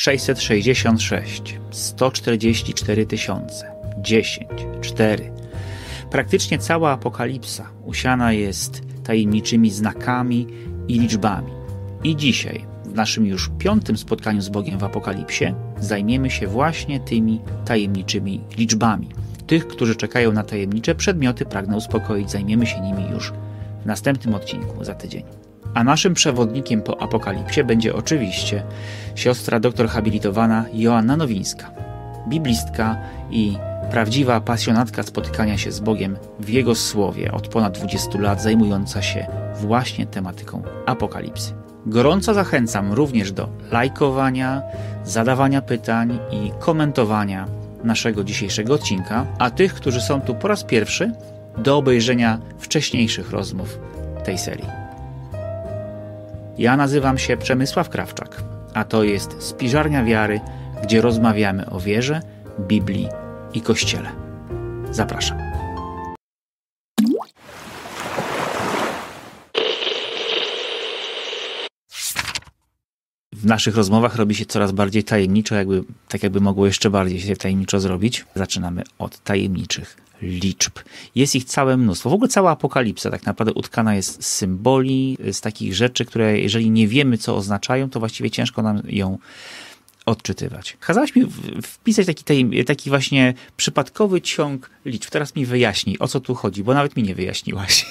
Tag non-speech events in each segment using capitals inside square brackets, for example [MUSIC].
666, 144 tysiące, 10, 4. Praktycznie cała apokalipsa usiana jest tajemniczymi znakami i liczbami. I dzisiaj, w naszym już piątym spotkaniu z Bogiem w apokalipsie, zajmiemy się właśnie tymi tajemniczymi liczbami. Tych, którzy czekają na tajemnicze przedmioty, pragnę uspokoić, zajmiemy się nimi już w następnym odcinku za tydzień. A naszym przewodnikiem po apokalipsie będzie oczywiście siostra doktor habilitowana Joanna Nowińska, biblistka i prawdziwa pasjonatka spotykania się z Bogiem w Jego Słowie od ponad 20 lat, zajmująca się właśnie tematyką apokalipsy. Gorąco zachęcam również do lajkowania, zadawania pytań i komentowania naszego dzisiejszego odcinka, a tych, którzy są tu po raz pierwszy, do obejrzenia wcześniejszych rozmów tej serii. Ja nazywam się Przemysław Krawczak, a to jest Spiżarnia Wiary, gdzie rozmawiamy o wierze, Biblii i Kościele. Zapraszam. W naszych rozmowach robi się coraz bardziej tajemniczo, jakby, tak jakby mogło jeszcze bardziej się tajemniczo zrobić. Zaczynamy od tajemniczych liczb. Jest ich całe mnóstwo. W ogóle cała apokalipsa tak naprawdę utkana jest z symboli, z takich rzeczy, które jeżeli nie wiemy, co oznaczają, to właściwie ciężko nam ją odczytywać. Kazałaś mi wpisać taki, taki właśnie przypadkowy ciąg liczb. Teraz mi wyjaśnij, o co tu chodzi, bo nawet mi nie wyjaśniłaś.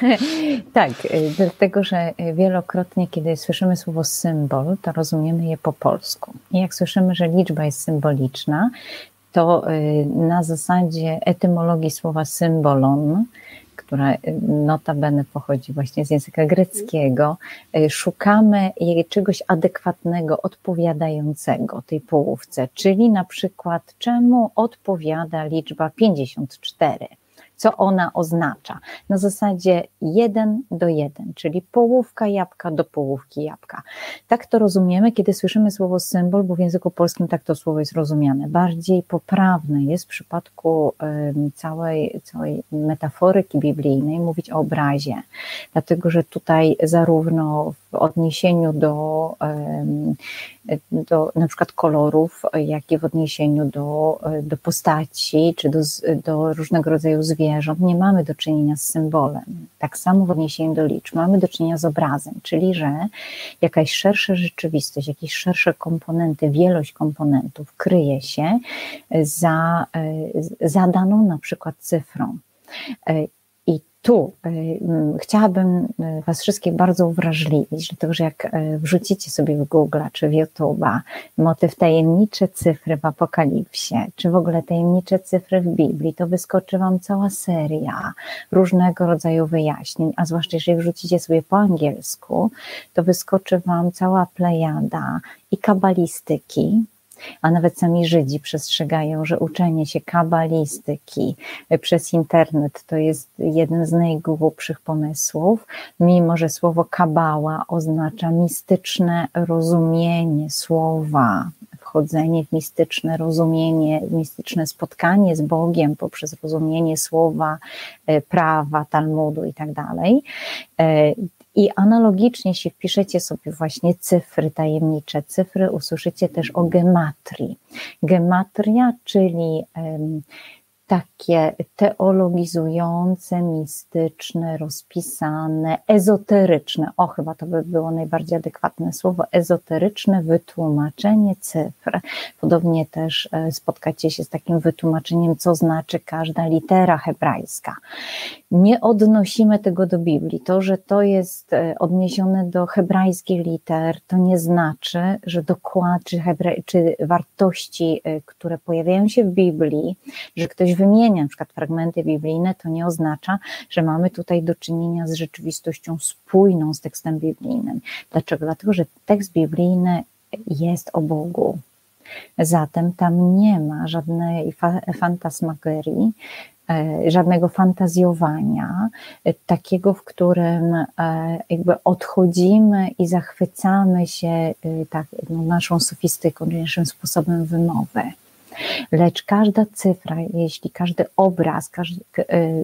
[LAUGHS] tak, y, dlatego że wielokrotnie, kiedy słyszymy słowo symbol, to rozumiemy je po polsku. I jak słyszymy, że liczba jest symboliczna, to y, na zasadzie etymologii słowa symbolon, która y, notabene pochodzi właśnie z języka greckiego, y, szukamy czegoś adekwatnego, odpowiadającego tej połówce, czyli na przykład czemu odpowiada liczba 54 co ona oznacza. Na zasadzie jeden do jeden, czyli połówka jabłka do połówki jabłka. Tak to rozumiemy, kiedy słyszymy słowo symbol, bo w języku polskim tak to słowo jest rozumiane. Bardziej poprawne jest w przypadku całej, całej metaforyki biblijnej mówić o obrazie, dlatego że tutaj zarówno w odniesieniu do, do na przykład kolorów, jak i w odniesieniu do, do postaci, czy do, do różnego rodzaju zwierząt, nie mamy do czynienia z symbolem. Tak samo w odniesieniu do liczb mamy do czynienia z obrazem, czyli że jakaś szersza rzeczywistość, jakieś szersze komponenty, wielość komponentów kryje się za, za daną na przykład cyfrą tu y, chciałabym y, Was wszystkich bardzo uwrażliwić, dlatego że jak y, wrzucicie sobie w Google czy w YouTube'a motyw tajemnicze cyfry w Apokalipsie, czy w ogóle tajemnicze cyfry w Biblii, to wyskoczy Wam cała seria różnego rodzaju wyjaśnień, a zwłaszcza jeżeli wrzucicie sobie po angielsku, to wyskoczy Wam cała plejada i kabalistyki, a nawet sami Żydzi przestrzegają, że uczenie się kabalistyki przez internet to jest jeden z najgłupszych pomysłów, mimo że słowo kabała oznacza mistyczne rozumienie słowa, wchodzenie w mistyczne rozumienie, mistyczne spotkanie z Bogiem poprzez rozumienie słowa, e, prawa, Talmudu i tak dalej. I analogicznie, jeśli wpiszecie sobie właśnie cyfry, tajemnicze cyfry, usłyszycie też o gematrii. Gematria, czyli takie teologizujące, mistyczne, rozpisane, ezoteryczne, o chyba to by było najbardziej adekwatne słowo, ezoteryczne wytłumaczenie cyfr. Podobnie też e, spotkacie się z takim wytłumaczeniem, co znaczy każda litera hebrajska. Nie odnosimy tego do Biblii. To, że to jest e, odniesione do hebrajskich liter, to nie znaczy, że dokład, czy, czy wartości, e, które pojawiają się w Biblii, że ktoś wymienia na przykład fragmenty biblijne, to nie oznacza, że mamy tutaj do czynienia z rzeczywistością spójną z tekstem biblijnym. Dlaczego? Dlatego, że tekst biblijny jest o Bogu. Zatem tam nie ma żadnej fantasmagorii, e, żadnego fantazjowania, e, takiego, w którym e, jakby odchodzimy i zachwycamy się tak, naszą sofistyką, naszym sposobem wymowy. Lecz każda cyfra, jeśli każdy obraz, każdy,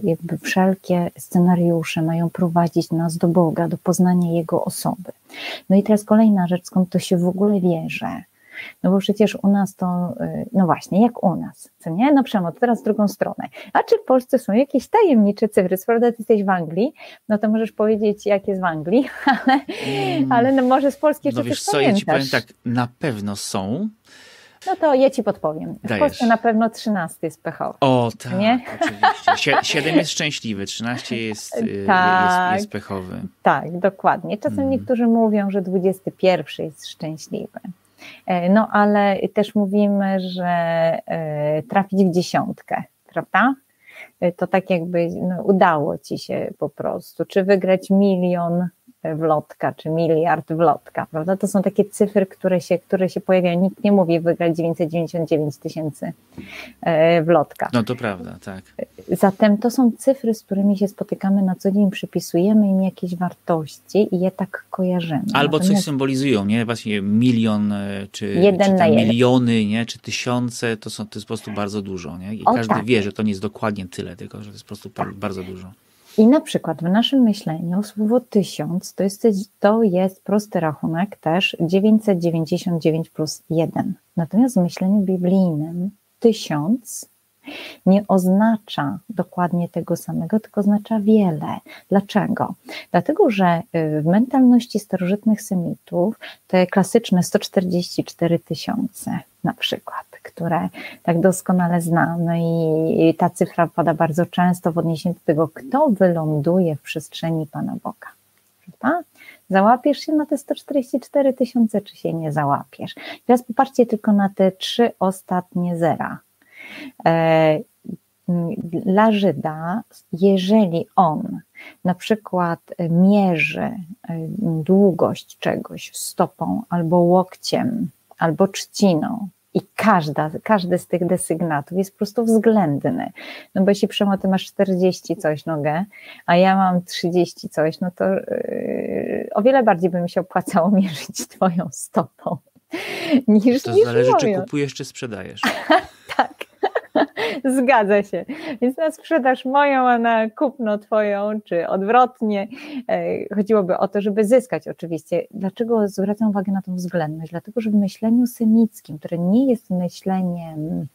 jakby wszelkie scenariusze mają prowadzić nas do Boga, do poznania Jego osoby. No i teraz kolejna rzecz, skąd to się w ogóle bierze no bo przecież u nas to, y, no właśnie, jak u nas, co nie? No Przemo, to teraz w drugą stronę. A czy w Polsce są jakieś tajemnicze cyfry? Skoro ty jesteś w Anglii, no to możesz powiedzieć, jak jest w Anglii, [LAUGHS] ale, mm. ale no może z Polski jeszcze No wiesz co, ja ci powiem tak, na pewno są, no to ja ci podpowiem. W Dajesz. Polsce na pewno 13 jest pechowy. O tak, nie? oczywiście. 7 jest szczęśliwy, 13 jest, y, tak, jest, jest pechowy. Tak, dokładnie. Czasem mm. niektórzy mówią, że 21 jest szczęśliwy. E, no ale też mówimy, że e, trafić w dziesiątkę, prawda? E, to tak jakby no, udało ci się po prostu, czy wygrać milion wlotka, czy miliard wlotka, prawda? To są takie cyfry, które się, które się pojawiają. Nikt nie mówi wygrać 999 tysięcy wlotka. No to prawda, tak. Zatem to są cyfry, z którymi się spotykamy na co dzień, przypisujemy im jakieś wartości i je tak kojarzymy. Albo Natomiast... coś symbolizują, nie? Właśnie milion, e, czy, jeden czy miliony, nie? Czy tysiące, to, są, to jest po prostu bardzo dużo, nie? I o, każdy tak. wie, że to nie jest dokładnie tyle, tylko że to jest po prostu tak. bardzo dużo. I na przykład w naszym myśleniu słowo tysiąc to jest, to jest prosty rachunek też 999 plus 1. Natomiast w myśleniu biblijnym tysiąc nie oznacza dokładnie tego samego, tylko oznacza wiele. Dlaczego? Dlatego, że y, w mentalności starożytnych Semitów te klasyczne 144 tysiące na przykład, które tak doskonale znamy i ta cyfra pada bardzo często w odniesieniu do tego, kto wyląduje w przestrzeni Pana Boga. Prawda? Załapiesz się na te 144 tysiące, czy się nie załapiesz? Teraz popatrzcie tylko na te trzy ostatnie zera. E, dla Żyda, jeżeli on na przykład mierzy e, długość czegoś stopą albo łokciem, albo trzciną, i każda, każdy z tych desygnatów jest po prostu względny. No bo jeśli Przemo, ty masz 40 coś nogę, a ja mam 30 coś, no to yy, o wiele bardziej by mi się opłacało [LAUGHS] mierzyć twoją stopą niż To niż zależy, moją. czy kupujesz, czy sprzedajesz. [LAUGHS] [LAUGHS] Zgadza się. Więc na sprzedaż moją, a na kupno twoją, czy odwrotnie. E, chodziłoby o to, żeby zyskać oczywiście. Dlaczego zwracam uwagę na tą względność? Dlatego, że w myśleniu semickim, które nie jest myśleniem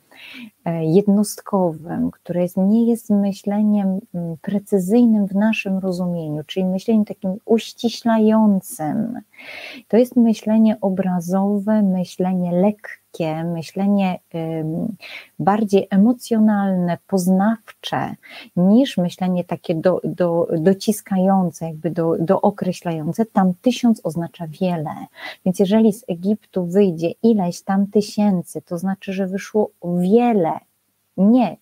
E, jednostkowym, które nie jest myśleniem mm, precyzyjnym w naszym rozumieniu, czyli myśleniem takim uściślającym. To jest myślenie obrazowe, myślenie lekkie, myślenie bardziej emocjonalne, poznawcze, niż myślenie takie do, do, dociskające, jakby do, dookreślające. Tam tysiąc oznacza wiele. Więc jeżeli z Egiptu wyjdzie ileś tam tysięcy, to znaczy, że wyszło wiele, nie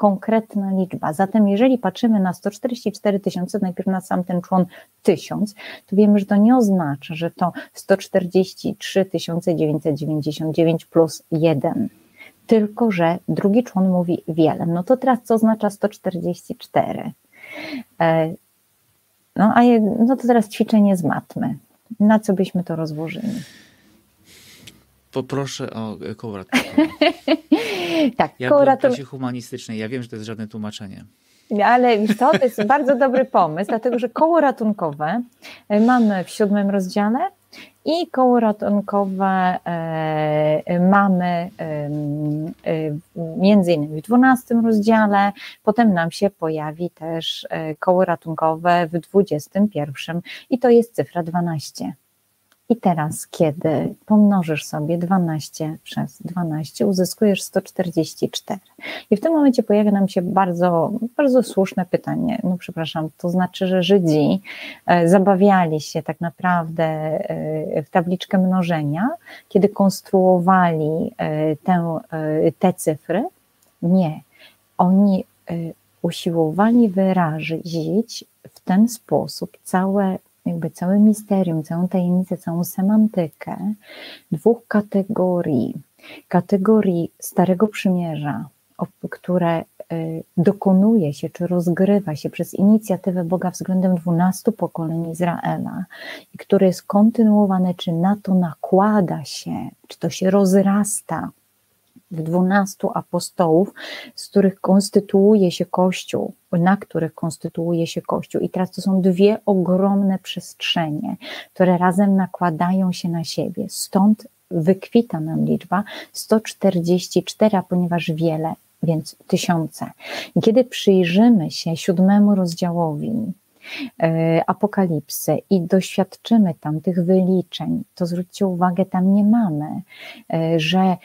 konkretna liczba. Zatem jeżeli patrzymy na 144 tysiące, najpierw na sam ten człon 1000, to wiemy, że to nie oznacza, że to 143 999 plus 1, tylko że drugi człon mówi wiele. No to teraz co oznacza 144? E, no a je, no to teraz ćwiczenie z matmy. Na co byśmy to rozłożyli? Poproszę o koło [LAUGHS] tak, ja koło ratu... klasie humanistycznej. Ja wiem, że to jest żadne tłumaczenie. Ale co, to jest bardzo dobry pomysł, dlatego że koło ratunkowe e, mamy w siódmym rozdziale i koło ratunkowe e, mamy między innymi w dwunastym rozdziale, potem nam się pojawi też e, koło ratunkowe w dwudziestym pierwszym i to jest cyfra 12. I teraz, kiedy pomnożysz sobie 12 przez 12, uzyskujesz 144. I w tym momencie pojawia nam się bardzo, bardzo słuszne pytanie. No, przepraszam, to znaczy, że Żydzi e, zabawiali się tak naprawdę e, w tabliczkę mnożenia, kiedy konstruowali e, tę, te cyfry? Nie. Oni usiłowali wyrazić w ten sposób całe jakby całe misterium, całą tajemnicę, całą semantykę dwóch kategorii. Kategorii Starego Przymierza, które y, dokonuje się, czy rozgrywa się przez inicjatywę Boga względem dwunastu pokoleń Izraela i które jest kontynuowane, czy na to nakłada się, czy to się rozrasta dwunastu apostołów, z których konstytuuje się Kościół, na których konstytuuje się Kościół. I teraz to są dwie ogromne przestrzenie, które razem nakładają się na siebie. Stąd wykwita nam liczba 144, a ponieważ wiele, więc tysiące. I kiedy przyjrzymy się siódmemu rozdziałowi, apokalipsy i doświadczymy tam tych wyliczeń, to zwróćcie uwagę, tam nie mamy, e, że e,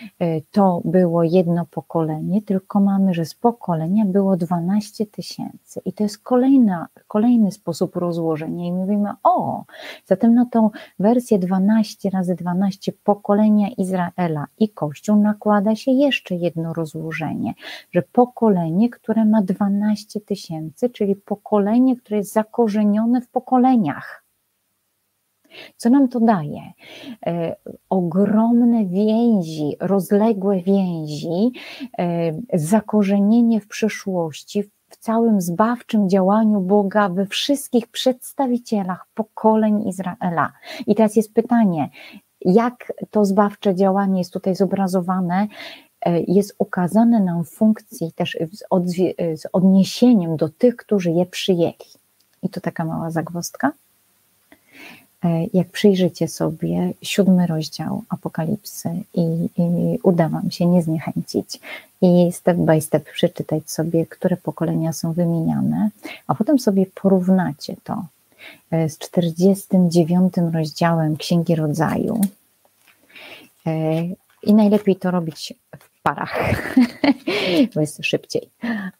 to było jedno pokolenie, tylko mamy, że z pokolenia było 12 tysięcy. I to jest kolejna, kolejny sposób rozłożenia. I mówimy, o, zatem na tą wersję 12 razy 12 pokolenia Izraela i Kościół nakłada się jeszcze jedno rozłożenie, że pokolenie, które ma 12 tysięcy, czyli pokolenie, które jest zakończone, zakorzenione w pokoleniach. Co nam to daje? E, ogromne więzi, rozległe więzi, e, zakorzenienie w przyszłości, w całym zbawczym działaniu Boga we wszystkich przedstawicielach pokoleń Izraela. I teraz jest pytanie, jak to zbawcze działanie jest tutaj zobrazowane, e, jest ukazane nam w funkcji też z, z odniesieniem do tych, którzy je przyjęli. I tu taka mała zagwozdka. E, jak przyjrzycie sobie siódmy rozdział Apokalipsy i, i uda Wam się nie zniechęcić i step by step przeczytać sobie, które pokolenia są wymieniane, a potem sobie porównacie to e, z 49 rozdziałem Księgi Rodzaju. E, I najlepiej to robić w parach, [LAUGHS] bo jest szybciej.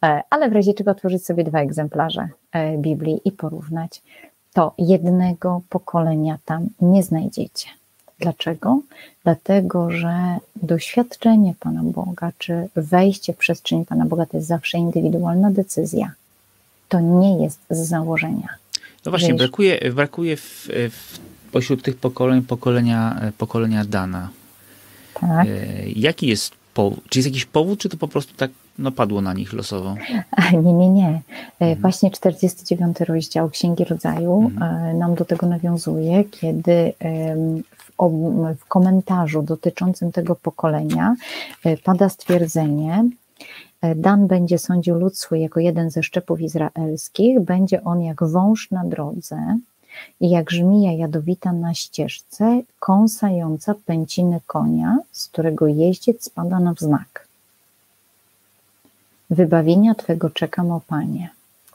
E, ale w razie czego otworzyć sobie dwa egzemplarze e, Biblii i porównać, to jednego pokolenia tam nie znajdziecie. Dlaczego? Dlatego, że doświadczenie Pana Boga, czy wejście w przestrzeń Pana Boga to jest zawsze indywidualna decyzja. To nie jest z założenia. No właśnie, brakuje, brakuje w, w, pośród tych pokoleń pokolenia, pokolenia Dana. Tak. E, jaki jest powód? Czy jest jakiś powód, czy to po prostu tak no, padło na nich losowo? Nie, nie, nie. E, mhm. Właśnie 49 rozdział Księgi Rodzaju mhm. E, nam do tego nawiązuje, kiedy w, w komentarzu dotyczącym tego pokolenia e, pada stwierdzenie, Dan będzie sądził lud swój jako jeden ze szczepów izraelskich, będzie on jak wąż na drodze, i jak żmija jadowita na ścieżce, kąsająca pęciny konia, z którego jeździec spada na wznak. Wybawienia Twego czekam, o Panie.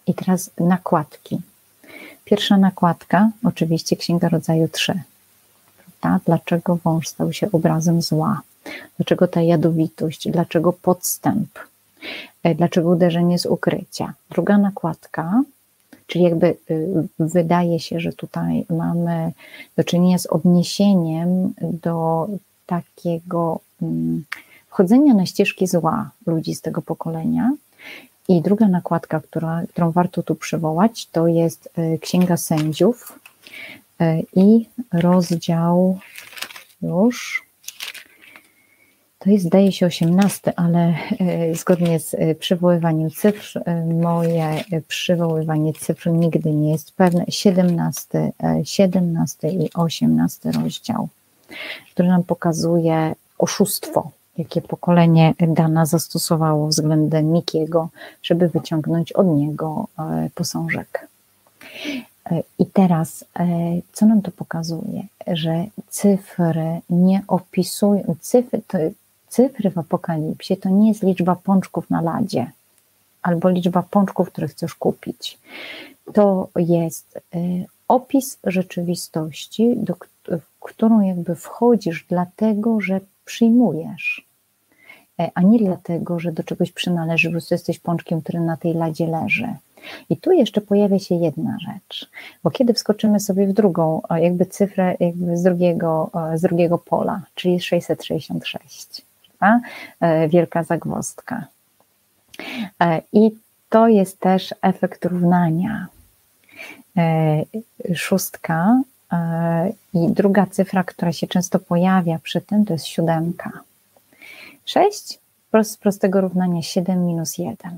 I teraz nakładki. Pierwsza nakładka, oczywiście Księga Rodzaju 3. Prawda? Dlaczego wąż stał się obrazem zła? Dlaczego ta jadowitość? Dlaczego podstęp? E, dlaczego uderzenie z ukrycia? Druga nakładka Czyli jakby y, wydaje się, że tutaj mamy do czynienia z odniesieniem do takiego mm, wchodzenia na ścieżki zła ludzi z tego pokolenia. I druga nakładka, która, którą warto tu przywołać, to jest y, Księga Sędziów y, i rozdział już to jest, zdaje się, 18, ale e, zgodnie z e, przywoływaniem cyfr, e, moje przywoływanie cyfr nigdy nie jest pewne. 17, 17 i 18 rozdział, który nam pokazuje oszustwo, jakie pokolenie Dana zastosowało względem Mikiego, żeby wyciągnąć od niego posążek. I teraz, co nam to pokazuje? Że cyfry nie opisują, cyfry, to, cyfry w apokalipsie to nie jest liczba pączków na ladzie albo liczba pączków, które chcesz kupić. To jest y, opis rzeczywistości, do, w którą jakby wchodzisz dlatego, że przyjmujesz, e, a nie dlatego, że do czegoś przynależy, bo jesteś pączkiem, który na tej ladzie leży. I tu jeszcze pojawia się jedna rzecz, bo kiedy wskoczymy sobie w drugą, jakby cyfrę jakby z drugiego, z drugiego pola, czyli 666 E, wielka zagwozdka. E, I to jest też efekt równania. E, szóstka i druga cyfra, która się często pojawia przy tym, to jest siódemka. Sześć z prostego równania 7 minus 1.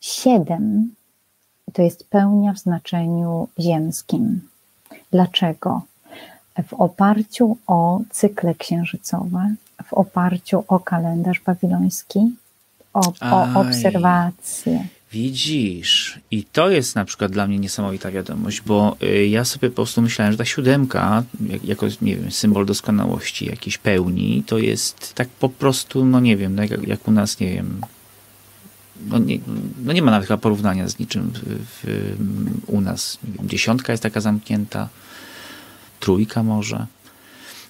7 to jest pełnia w znaczeniu ziemskim. Dlaczego? W oparciu o cykle księżycowe w oparciu o kalendarz babiloński, o, o obserwacje. Widzisz, i to jest na przykład dla mnie niesamowita wiadomość, bo y, ja sobie po prostu myślałem, że ta siódemka, jako nie wiem, symbol doskonałości, jakiejś pełni, to jest tak po prostu, no nie wiem, no jak, jak u nas, nie wiem, no nie, no nie ma nawet chyba porównania z niczym w, w, u nas. Dziesiątka jest taka zamknięta, trójka może.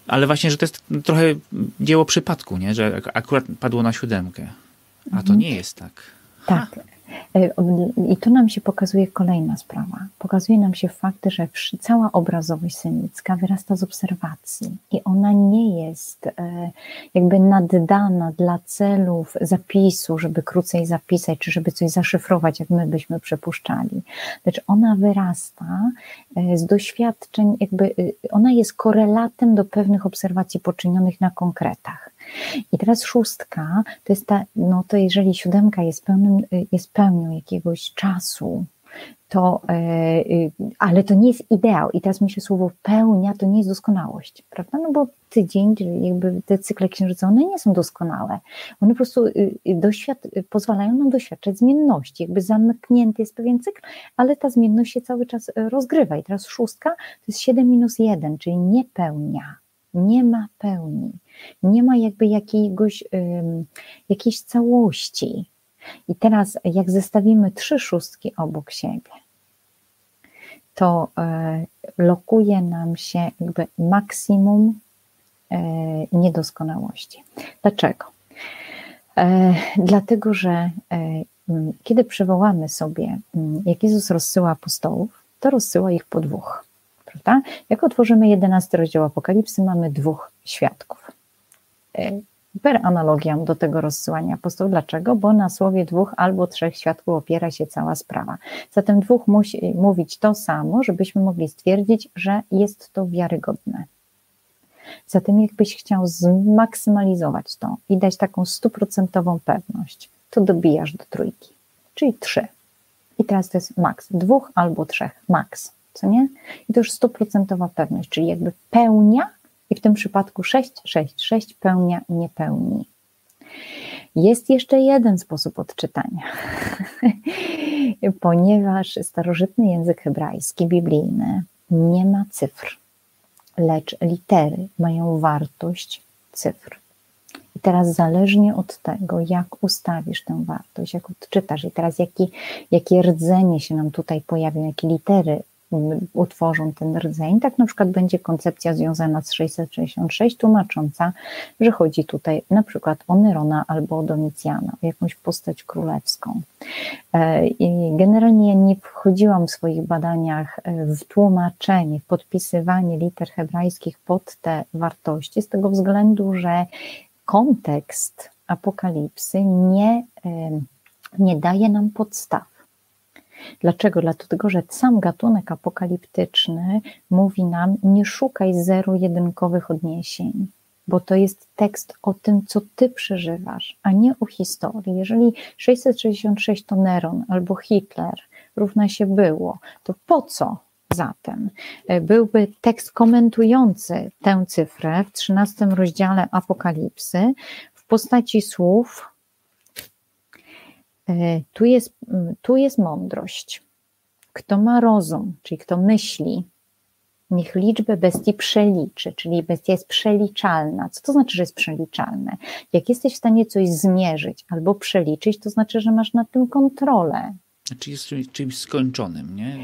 Ale właśnie, że to jest trochę dzieło przypadku, nie? że akurat padło na siódemkę. A to mhm. nie jest tak. Tak. I tu nam się pokazuje kolejna sprawa. Pokazuje nam się fakt, że cała obrazowość semicka wyrasta z obserwacji i ona nie jest e, jakby naddana dla celów zapisu, żeby krócej zapisać, czy żeby coś zaszyfrować, jak my byśmy przypuszczali. Lecz ona wyrasta e, z doświadczeń, jakby ona jest korelatem do pewnych obserwacji poczynionych na konkretach. I teraz szóstka to jest ta, no to jeżeli siódemka jest, pełnym, jest pełnią jakiegoś czasu, to, e, y, ale to nie jest ideał. I teraz myślę, słowo pełnia to nie jest doskonałość, prawda? No bo tydzień, jakby te cykle księżycowe, one nie są doskonałe. One po prostu y, y, doświad pozwalają nam doświadczać zmienności. Jakby zamknięty jest pewien cykl, ale ta zmienność się cały czas rozgrywa. I teraz szóstka to jest 7 minus 1, czyli niepełnia nie ma pełni, nie ma jakby jakiegoś, jakiejś całości. I teraz, jak zestawimy trzy szóstki obok siebie, to e, lokuje nam się jakby maksimum e, niedoskonałości. Dlaczego? E, dlatego, że kiedy przywołamy sobie, jak Jezus rozsyła apostołów, to rozsyła ich po dwóch prawda? Jak otworzymy 11 rozdział Apokalipsy, mamy dwóch świadków. E, per analogią do tego rozsyłania apostołów. Dlaczego? Bo na słowie dwóch albo trzech świadków opiera się cała sprawa. Zatem dwóch musi mówić to samo, żebyśmy mogli stwierdzić, że jest to wiarygodne. Zatem jakbyś chciał zmaksymalizować to i dać taką stuprocentową pewność, to dobijasz do trójki, czyli trzy. I teraz to jest maks. Dwóch albo trzech, maks co nie? I to już stuprocentowa pewność, czyli jakby pełnia i w tym przypadku 6, 6, 6 pełnia nie pełni. Jest jeszcze jeden sposób odczytania, [LAUGHS] ponieważ starożytny język hebrajski, biblijny, nie ma cyfr, lecz litery mają wartość cyfr. I teraz zależnie od tego, jak ustawisz tę wartość, jak odczytasz, i teraz jaki, jakie rdzenie się nam tutaj pojawią, jakie litery utworzą ten rdzeń. Tak na przykład będzie koncepcja związana z 666, tłumacząca, że chodzi tutaj na przykład o Nerona albo o Domicjana, o jakąś postać królewską. E, I generalnie nie wchodziłam w swoich badaniach e, w tłumaczenie, w podpisywanie liter hebrajskich pod te wartości, z tego względu, że kontekst apokalipsy nie, e, nie daje nam podstaw Dlaczego? Dlatego, że sam gatunek apokaliptyczny mówi nam: nie szukaj zero-jedynkowych odniesień, bo to jest tekst o tym, co ty przeżywasz, a nie o historii. Jeżeli 666 to Neron albo Hitler równa się było, to po co zatem byłby tekst komentujący tę cyfrę w 13 rozdziale Apokalipsy w postaci słów tu jest, tu jest mądrość. Kto ma rozum, czyli kto myśli, niech liczbę bestii przeliczy, czyli bestia jest przeliczalna. Co to znaczy, że jest przeliczalne? Jak jesteś w stanie coś zmierzyć albo przeliczyć, to znaczy, że masz nad tym kontrolę. Czyli jest czymś, skończonym, nie?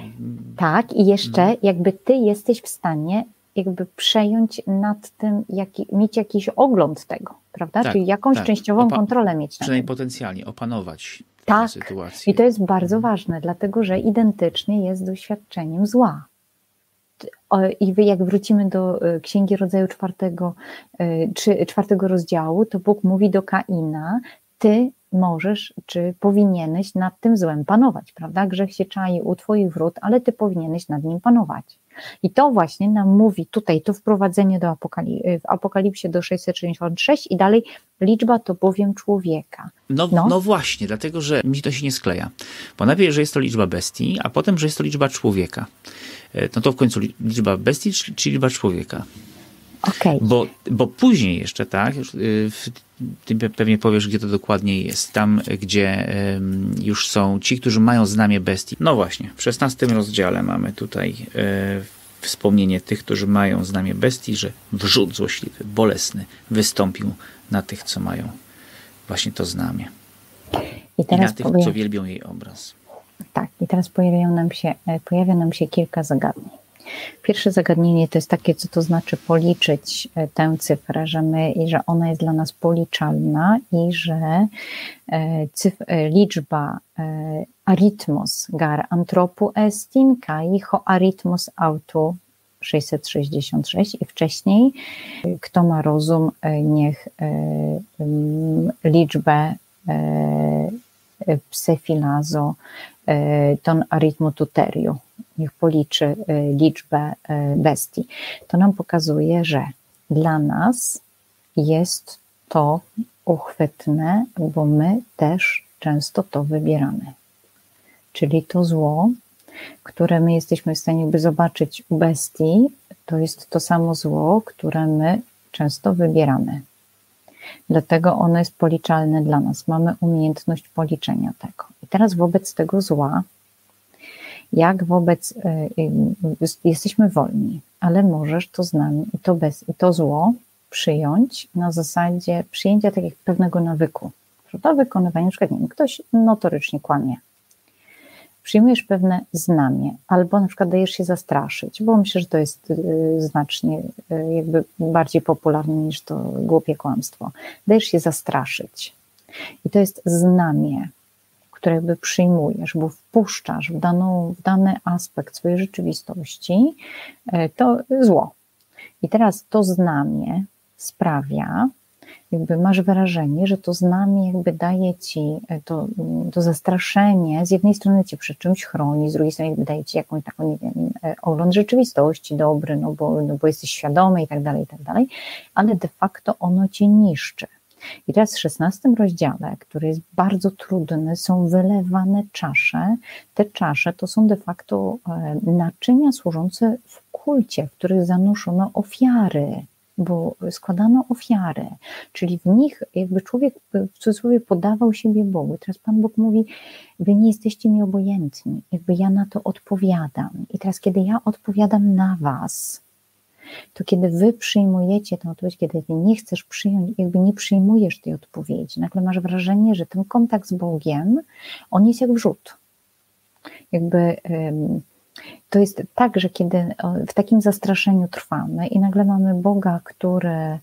Tak, i jeszcze mhm. jakby ty jesteś w stanie jakby przejąć nad tym, jaki, mieć jakiś ogląd tego, prawda? Tak, Czyli jakąś tak. częściową Opa kontrolę mieć. Przynajmniej potencjalnie opanować tak. I to jest bardzo ważne, dlatego że identycznie jest doświadczeniem zła. I jak wrócimy do e, Księgi Rodzaju czwartego, e, czy czwartego rozdziału, to Bóg mówi do Kaina, ty możesz, czy powinieneś nad tym złem panować, prawda? Grzech się czai u twoich wrót, ale ty powinieneś nad nim panować. I to właśnie nam mówi tutaj to wprowadzenie do apokalipsy, w Apokalipsie do 666 i dalej liczba to bowiem człowieka. No, no. no właśnie, dlatego że mi to się nie skleja. Bo najpierw, że jest to liczba bestii, a potem, że jest to liczba człowieka. E, no to w końcu liczba bestii czy liczba człowieka? Okay. Bo, bo później jeszcze, tak, ty pewnie powiesz, gdzie to dokładnie jest. Tam, gdzie już są ci, którzy mają znamie bestii. No właśnie, w 16 rozdziale mamy tutaj wspomnienie tych, którzy mają znamie bestii, że wrzut złośliwy, bolesny wystąpił na tych, co mają właśnie to znamie. I, teraz I na tych, powie... co wielbią jej obraz. Tak, i teraz pojawiają nam się, e, pojawia nam się kilka zagadnień. Pierwsze zagadnienie to jest takie, co to znaczy policzyć e, tę cyfrę, że, my, że ona jest dla nas policzalna i że e, cyf, liczba aritmos gar antropu estin kai ho aritmos autu 666 i wcześniej kto ma rozum niech liczbę psefilazo ton aritmu tuteriu, niech policzy liczbę bestii. To nam pokazuje, że dla nas jest to uchwytne, bo my też często to wybieramy. Czyli to zło, które my jesteśmy w stanie zobaczyć u bestii, to jest to samo zło, które my często wybieramy. Dlatego ono jest policzalne dla nas. Mamy umiejętność policzenia tego. I teraz wobec tego zła, jak wobec, y, jesteśmy wolni, ale możesz to z nami i to, bez, i to zło przyjąć na zasadzie przyjęcia takiego pewnego nawyku. To wykonywanie, na przykład, nie ktoś notorycznie kłamie, przyjmujesz pewne znamie, albo na przykład dajesz się zastraszyć, bo myślę, że to jest y, znacznie y, jakby bardziej popularne niż to głupie kłamstwo. Dajesz się zastraszyć. I to jest znamie, które jakby przyjmujesz, bo wpuszczasz w, daną, w dany aspekt swojej rzeczywistości y, to zło. I teraz to znamie sprawia, jakby masz wrażenie, że to znamie jakby daje ci e, to, to zastraszenie, z jednej strony cię przy czymś chroni, z drugiej strony jakby daje ci jakąś taką, nie wiem, e, ogląd rzeczywistości dobry, no bo, no bo jesteś świadomy i tak dalej, i tak dalej, ale de facto ono cię niszczy. I teraz w szesnastym rozdziale, który jest bardzo trudny, są wylewane czasze. Te czasze to są de facto e, naczynia służące w kulcie, w których zanoszono ofiary bo składano ofiary, czyli w nich jakby człowiek w cudzysłowie podawał siebie Bogu. Teraz Pan Bóg mówi, wy nie jesteście mi obojętni, jakby ja na to odpowiadam. I teraz kiedy ja odpowiadam na was, to kiedy wy przyjmujecie tę odpowiedź, kiedy nie chcesz przyjąć, jakby nie przyjmujesz tej odpowiedzi, nagle masz wrażenie, że ten kontakt z Bogiem, on jest jak wrzut. Jakby... To jest tak, że kiedy w takim zastraszeniu trwamy i nagle mamy Boga, który e,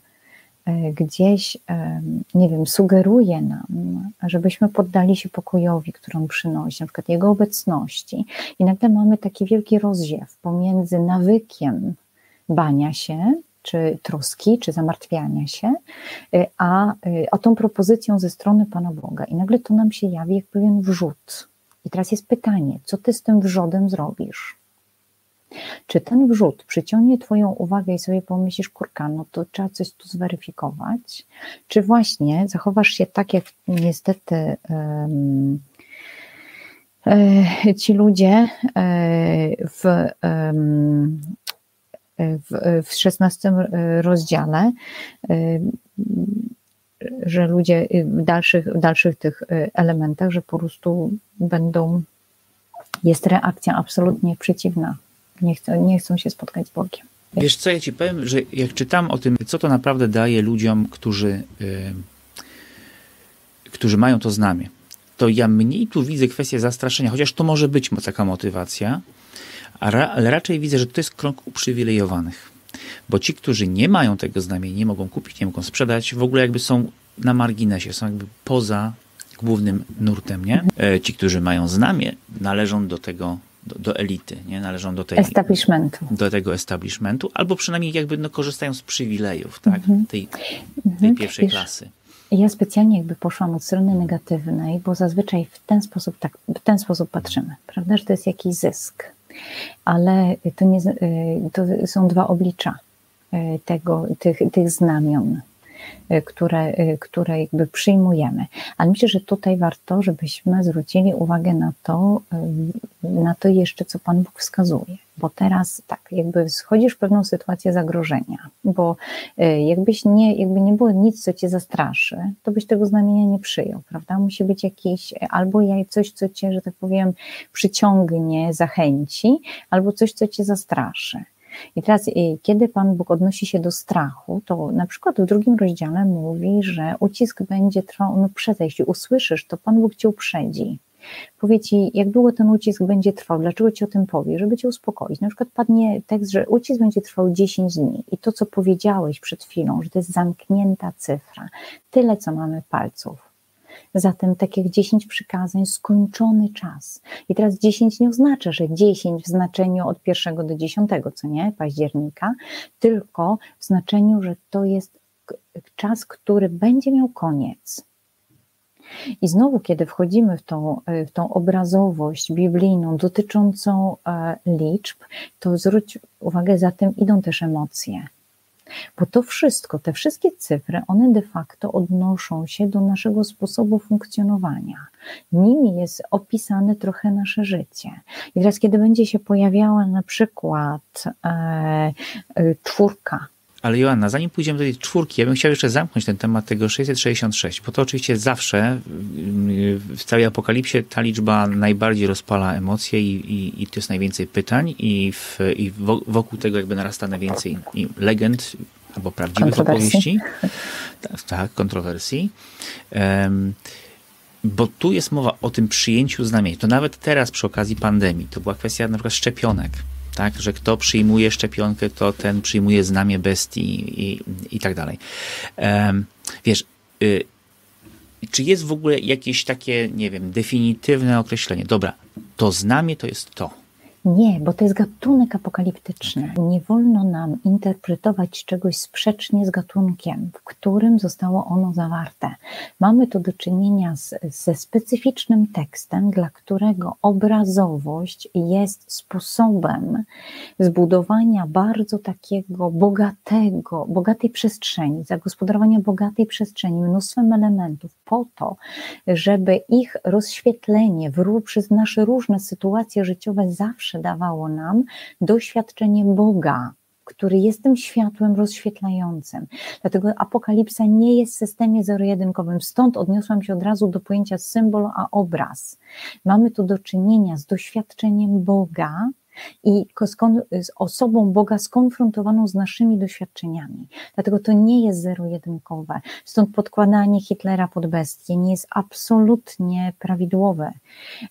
gdzieś, nie wiem, sugeruje nam, żebyśmy poddali się pokojowi, który on przynosi, na przykład Jego obecności, i nagle mamy taki wielki rozdziew pomiędzy nawykiem bania się, czy troski, czy zamartwiania się, e, a, a tą propozycją ze strony Pana Boga. I nagle to nam się jawi jak pewien wrzut. I teraz jest pytanie, co ty z tym wrzodem zrobisz? Czy ten wrzut przyciągnie Twoją uwagę i sobie pomyślisz, kurka, no to trzeba coś tu zweryfikować? Czy właśnie zachowasz się tak, jak niestety um, ci ludzie e, w, w, w 16 rozdziale, że ludzie w dalszych, w dalszych tych elementach, że po prostu będą, jest reakcja absolutnie przeciwna nie chcą, nie chcą się spotkać z Bogiem. Wiesz co, ja ci powiem, że jak czytam o tym, co to naprawdę daje ludziom, którzy, yy, którzy mają to znamie, to ja mniej tu widzę kwestię zastraszenia, chociaż to może być taka motywacja, ale raczej widzę, że to jest krąg uprzywilejowanych. Bo ci, którzy nie mają tego znamienia, nie mogą kupić, nie mogą sprzedać, w ogóle jakby są na marginesie, są jakby poza głównym nurtem, nie? E, ci, którzy mają znamie, należą do tego do, do, elity, nie? należą do tej, establishmentu. do tego establishmentu, albo przynajmniej jakby no, korzystają z przywilejów tak? Mhm. tej, tej mm pierwszej Wiesz, klasy. Ja specjalnie jakby poszłam od strony negatywnej, bo zazwyczaj w ten sposób, tak, w ten sposób patrzymy, prawda, że to jest jakiś zysk, ale to, nie, y, to są dwa oblicza y, tego, tych, tych znamion. Y, które, które jakby przyjmujemy. Ale myślę, że tutaj warto, żebyśmy zwrócili uwagę na to, na to jeszcze, co Pan Bóg wskazuje. Bo teraz tak, jakby schodzisz w pewną sytuację zagrożenia, bo y, jakbyś nie, jakby nie było nic, co cię zastraszy, to byś tego znamienia nie przyjął, prawda? Musi być jakiś, albo coś, co cię, że tak powiem, przyciągnie, zachęci, albo coś, co cię zastraszy. I teraz, y, kiedy Pan Bóg odnosi się do strachu, to na przykład w drugim rozdziale mówi, że ucisk będzie trwał, no przedej, jeśli usłyszysz, to Pan Bóg cię uprzedzi. Powie ci, jak długo ten ucisk będzie trwał, dlaczego ci o tym powie, żeby cię uspokoić. Na przykład padnie tekst, że ucisk będzie trwał 10 dni i to, co powiedziałeś przed chwilą, że to jest zamknięta cyfra, tyle, co mamy palców. Zatem tak jak 10 przykazań, skończony czas. I teraz 10 nie oznacza, że 10 w znaczeniu od 1 do 10, co nie, października, tylko w znaczeniu, że to jest czas, który będzie miał koniec. I znowu, kiedy wchodzimy w tą, e, w tą obrazowość biblijną dotyczącą e, liczb, to zwróć uwagę, za tym idą też emocje. Bo to wszystko, te wszystkie cyfry, one de facto odnoszą się do naszego sposobu funkcjonowania. Nimi jest opisane trochę nasze życie. I teraz, kiedy będzie się pojawiała na przykład e, e, czwórka, ale Joanna, zanim pójdziemy do tej czwórki, ja bym chciał jeszcze zamknąć ten temat tego 666, bo to oczywiście zawsze w całej apokalipsie ta liczba najbardziej rozpala emocje i, i, i to jest najwięcej pytań i, w, i wokół tego jakby narasta najwięcej legend albo prawdziwych opowieści. Tak, tak, kontrowersji. Um, bo tu jest mowa o tym przyjęciu znamienia. To nawet teraz przy okazji pandemii, to była kwestia na przykład szczepionek tak, że kto przyjmuje szczepionkę, to ten przyjmuje znamie bestii i, i tak dalej. Um, wiesz, y, czy jest w ogóle jakieś takie, nie wiem, definitywne określenie? Dobra, to znamie to jest to. Nie, bo to jest gatunek apokaliptyczny. Nie wolno nam interpretować czegoś sprzecznie z gatunkiem, w którym zostało ono zawarte. Mamy tu do czynienia z, ze specyficznym tekstem, dla którego obrazowość jest sposobem zbudowania bardzo takiego bogatego, bogatej przestrzeni, zagospodarowania bogatej przestrzeni, mnóstwem elementów po to, żeby ich rozświetlenie w, przez nasze różne sytuacje życiowe zawsze dawało nam doświadczenie Boga, który jest tym światłem rozświetlającym. Dlatego apokalipsa nie jest w systemie zero-jedynkowym. Stąd odniosłam się od razu do pojęcia symbol a obraz. Mamy tu do czynienia z doświadczeniem Boga, i z osobą Boga skonfrontowaną z naszymi doświadczeniami. Dlatego to nie jest zero-jedynkowe. Stąd podkładanie Hitlera pod bestię nie jest absolutnie prawidłowe.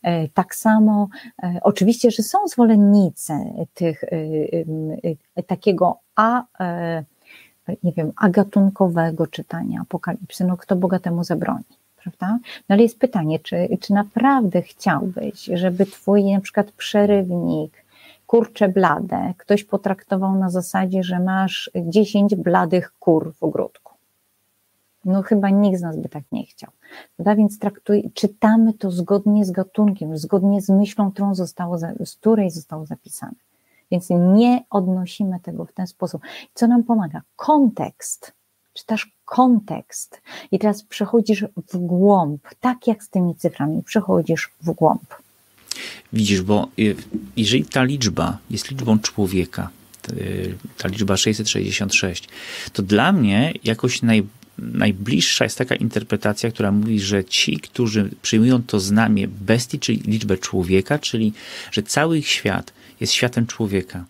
E, tak samo, e, oczywiście, że są zwolennicy tych, e, takiego a nie wiem, agatunkowego czytania apokalipsy, no kto Boga temu zabroni? prawda? No ale jest pytanie, czy, czy naprawdę chciałbyś, żeby twój na przykład przerywnik kurcze blade ktoś potraktował na zasadzie, że masz 10 bladych kur w ogródku. No chyba nikt z nas by tak nie chciał. Prawda? Więc traktuj, czytamy to zgodnie z gatunkiem, zgodnie z myślą, którą zostało, z której zostało zapisane. Więc nie odnosimy tego w ten sposób. Co nam pomaga? Kontekst. Czytasz kontekst i teraz przechodzisz w głąb, tak jak z tymi cyframi, przechodzisz w głąb. Widzisz, bo y, jeżeli ta liczba jest liczbą człowieka, ta liczba 666, to dla mnie jakoś naj, najbliższa jest taka interpretacja, która mówi, że ci, którzy przyjmują to znamie bestii, czyli liczbę człowieka, czyli że cały ich świat jest światem człowieka.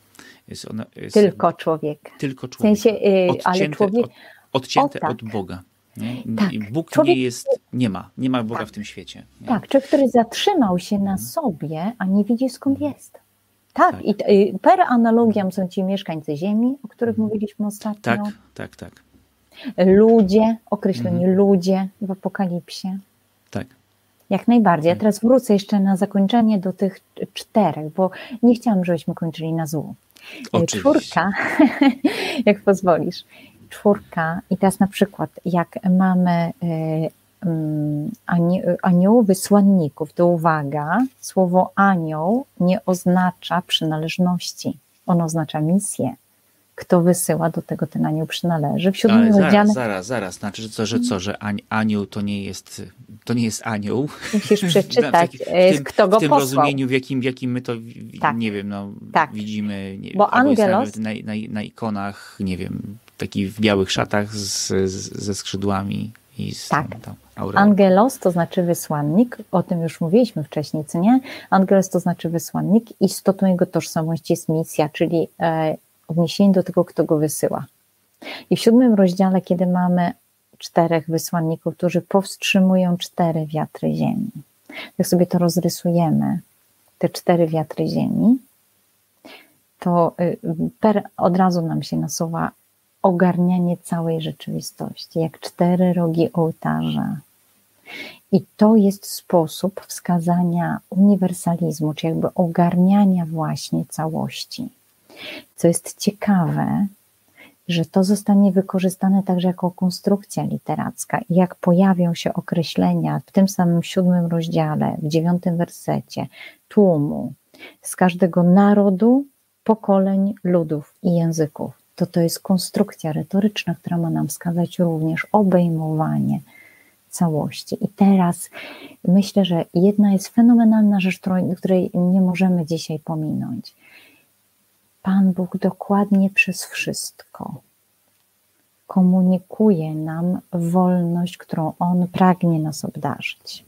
Jest ona, jest tylko człowiek. Tylko człowiek. W sensie, yy, ale człowiek... Od, odcięte tak. od Boga. Nie? Tak. I Bóg człowiek, nie jest, nie ma, nie ma Boga tak. w tym świecie. Nie? Tak, człowiek, który zatrzymał się na mhm. sobie, a nie widzi skąd mhm. jest. Tak, tak. i per analogiam są ci mieszkańcy ziemi, o których mhm. mówiliśmy ostatnio. Tak, tak, tak. Ludzie, określenie mhm. ludzie w apokalipsie. Tak. Jak najbardziej. Ja teraz wrócę jeszcze na zakończenie do tych czterech, bo nie chciałam, żebyśmy kończyli na złu. Oczywiście. Czwórka, [LAUGHS] jak pozwolisz czwórka i teraz na przykład jak mamy y, mm, anioł wysłanników, to uwaga, słowo anioł nie oznacza przynależności, ono oznacza misję. Kto wysyła, do tego ten anioł przynależy. W siódmym Ale zaraz, zaraz, zaraz, znaczy, że co, że co, że anioł to nie jest to nie jest anioł. Musisz [LAUGHS] przeczytać, w, tym, kto go W tym posłał. rozumieniu, w jakim, w jakim my to, tak. nie wiem, no, tak. widzimy. Nie, Bo angelos... Na, na, na, ikonach, nie wiem, taki w białych szatach z, z, ze skrzydłami i z tak. Tam, tam Angelos to znaczy wysłannik, o tym już mówiliśmy wcześniej, co nie? Angelos to znaczy wysłannik, istotą jego tożsamości jest misja, czyli e, odniesienie do tego, kto go wysyła. I w siódmym rozdziale, kiedy mamy czterech wysłanników, którzy powstrzymują cztery wiatry ziemi, jak sobie to rozrysujemy, te cztery wiatry ziemi, to y, per, od razu nam się nasuwa ogarnianie całej rzeczywistości, jak cztery rogi ołtarza. I to jest sposób wskazania uniwersalizmu, czy jakby ogarniania właśnie całości. Co jest ciekawe, że to zostanie wykorzystane także jako konstrukcja literacka. I jak pojawią się określenia w tym samym siódmym rozdziale, w dziewiątym wersecie, tłumu, z każdego narodu, pokoleń, ludów i języków, to to jest konstrukcja retoryczna, która ma nam wskazać również obejmowanie całości. I teraz myślę, że jedna jest fenomenalna rzecz, której nie możemy dzisiaj pominąć. Pan Bóg dokładnie przez wszystko komunikuje nam wolność, którą On pragnie nas obdarzyć.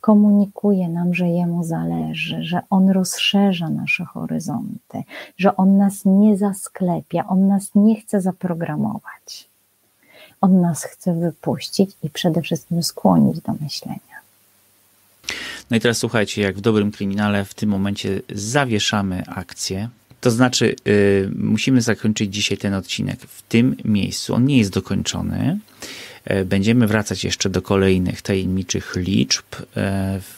Komunikuje nam, że Jemu zależy, że On rozszerza nasze horyzonty, że On nas nie zasklepia, On nas nie chce zaprogramować. On nas chce wypuścić i przede wszystkim skłonić do myślenia. No i teraz słuchajcie, jak w dobrym kryminale w tym momencie zawieszamy akcję. To znaczy, yy, musimy zakończyć dzisiaj ten odcinek w tym miejscu. On nie jest dokończony. Yy, będziemy wracać jeszcze do kolejnych tajemniczych liczb yy,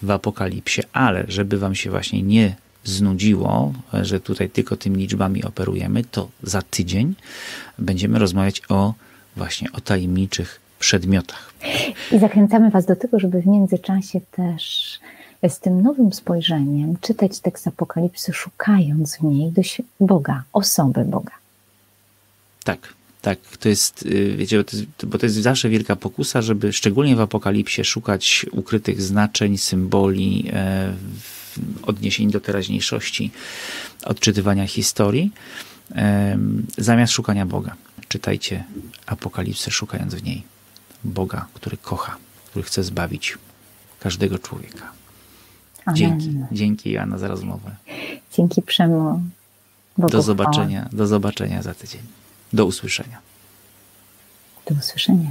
w Apokalipsie, ale żeby Wam się właśnie nie znudziło, że tutaj tylko tymi liczbami operujemy, to za tydzień będziemy rozmawiać o właśnie o tajemniczych przedmiotach. I zachęcamy Was do tego, żeby w międzyczasie też z tym nowym spojrzeniem czytać tekst Apokalipsy, szukając w niej Boga, osoby Boga. Tak, tak, to jest, y, wiecie, bo to jest zawsze wielka pokusa, żeby szczególnie w Apokalipsie szukać ukrytych znaczeń, symboli, e, odniesień do teraźniejszości, odczytywania historii, zamiast szukania Boga. Czytajcie Apokalipsę, szukając w niej Boga, który kocha, który chce zbawić każdego człowieka. Amen. Dzięki, dzięki Joanna za rozmowę. Dzięki Przemo. do zobaczenia, do zobaczenia za tydzień. Do usłyszenia. Do usłyszenia.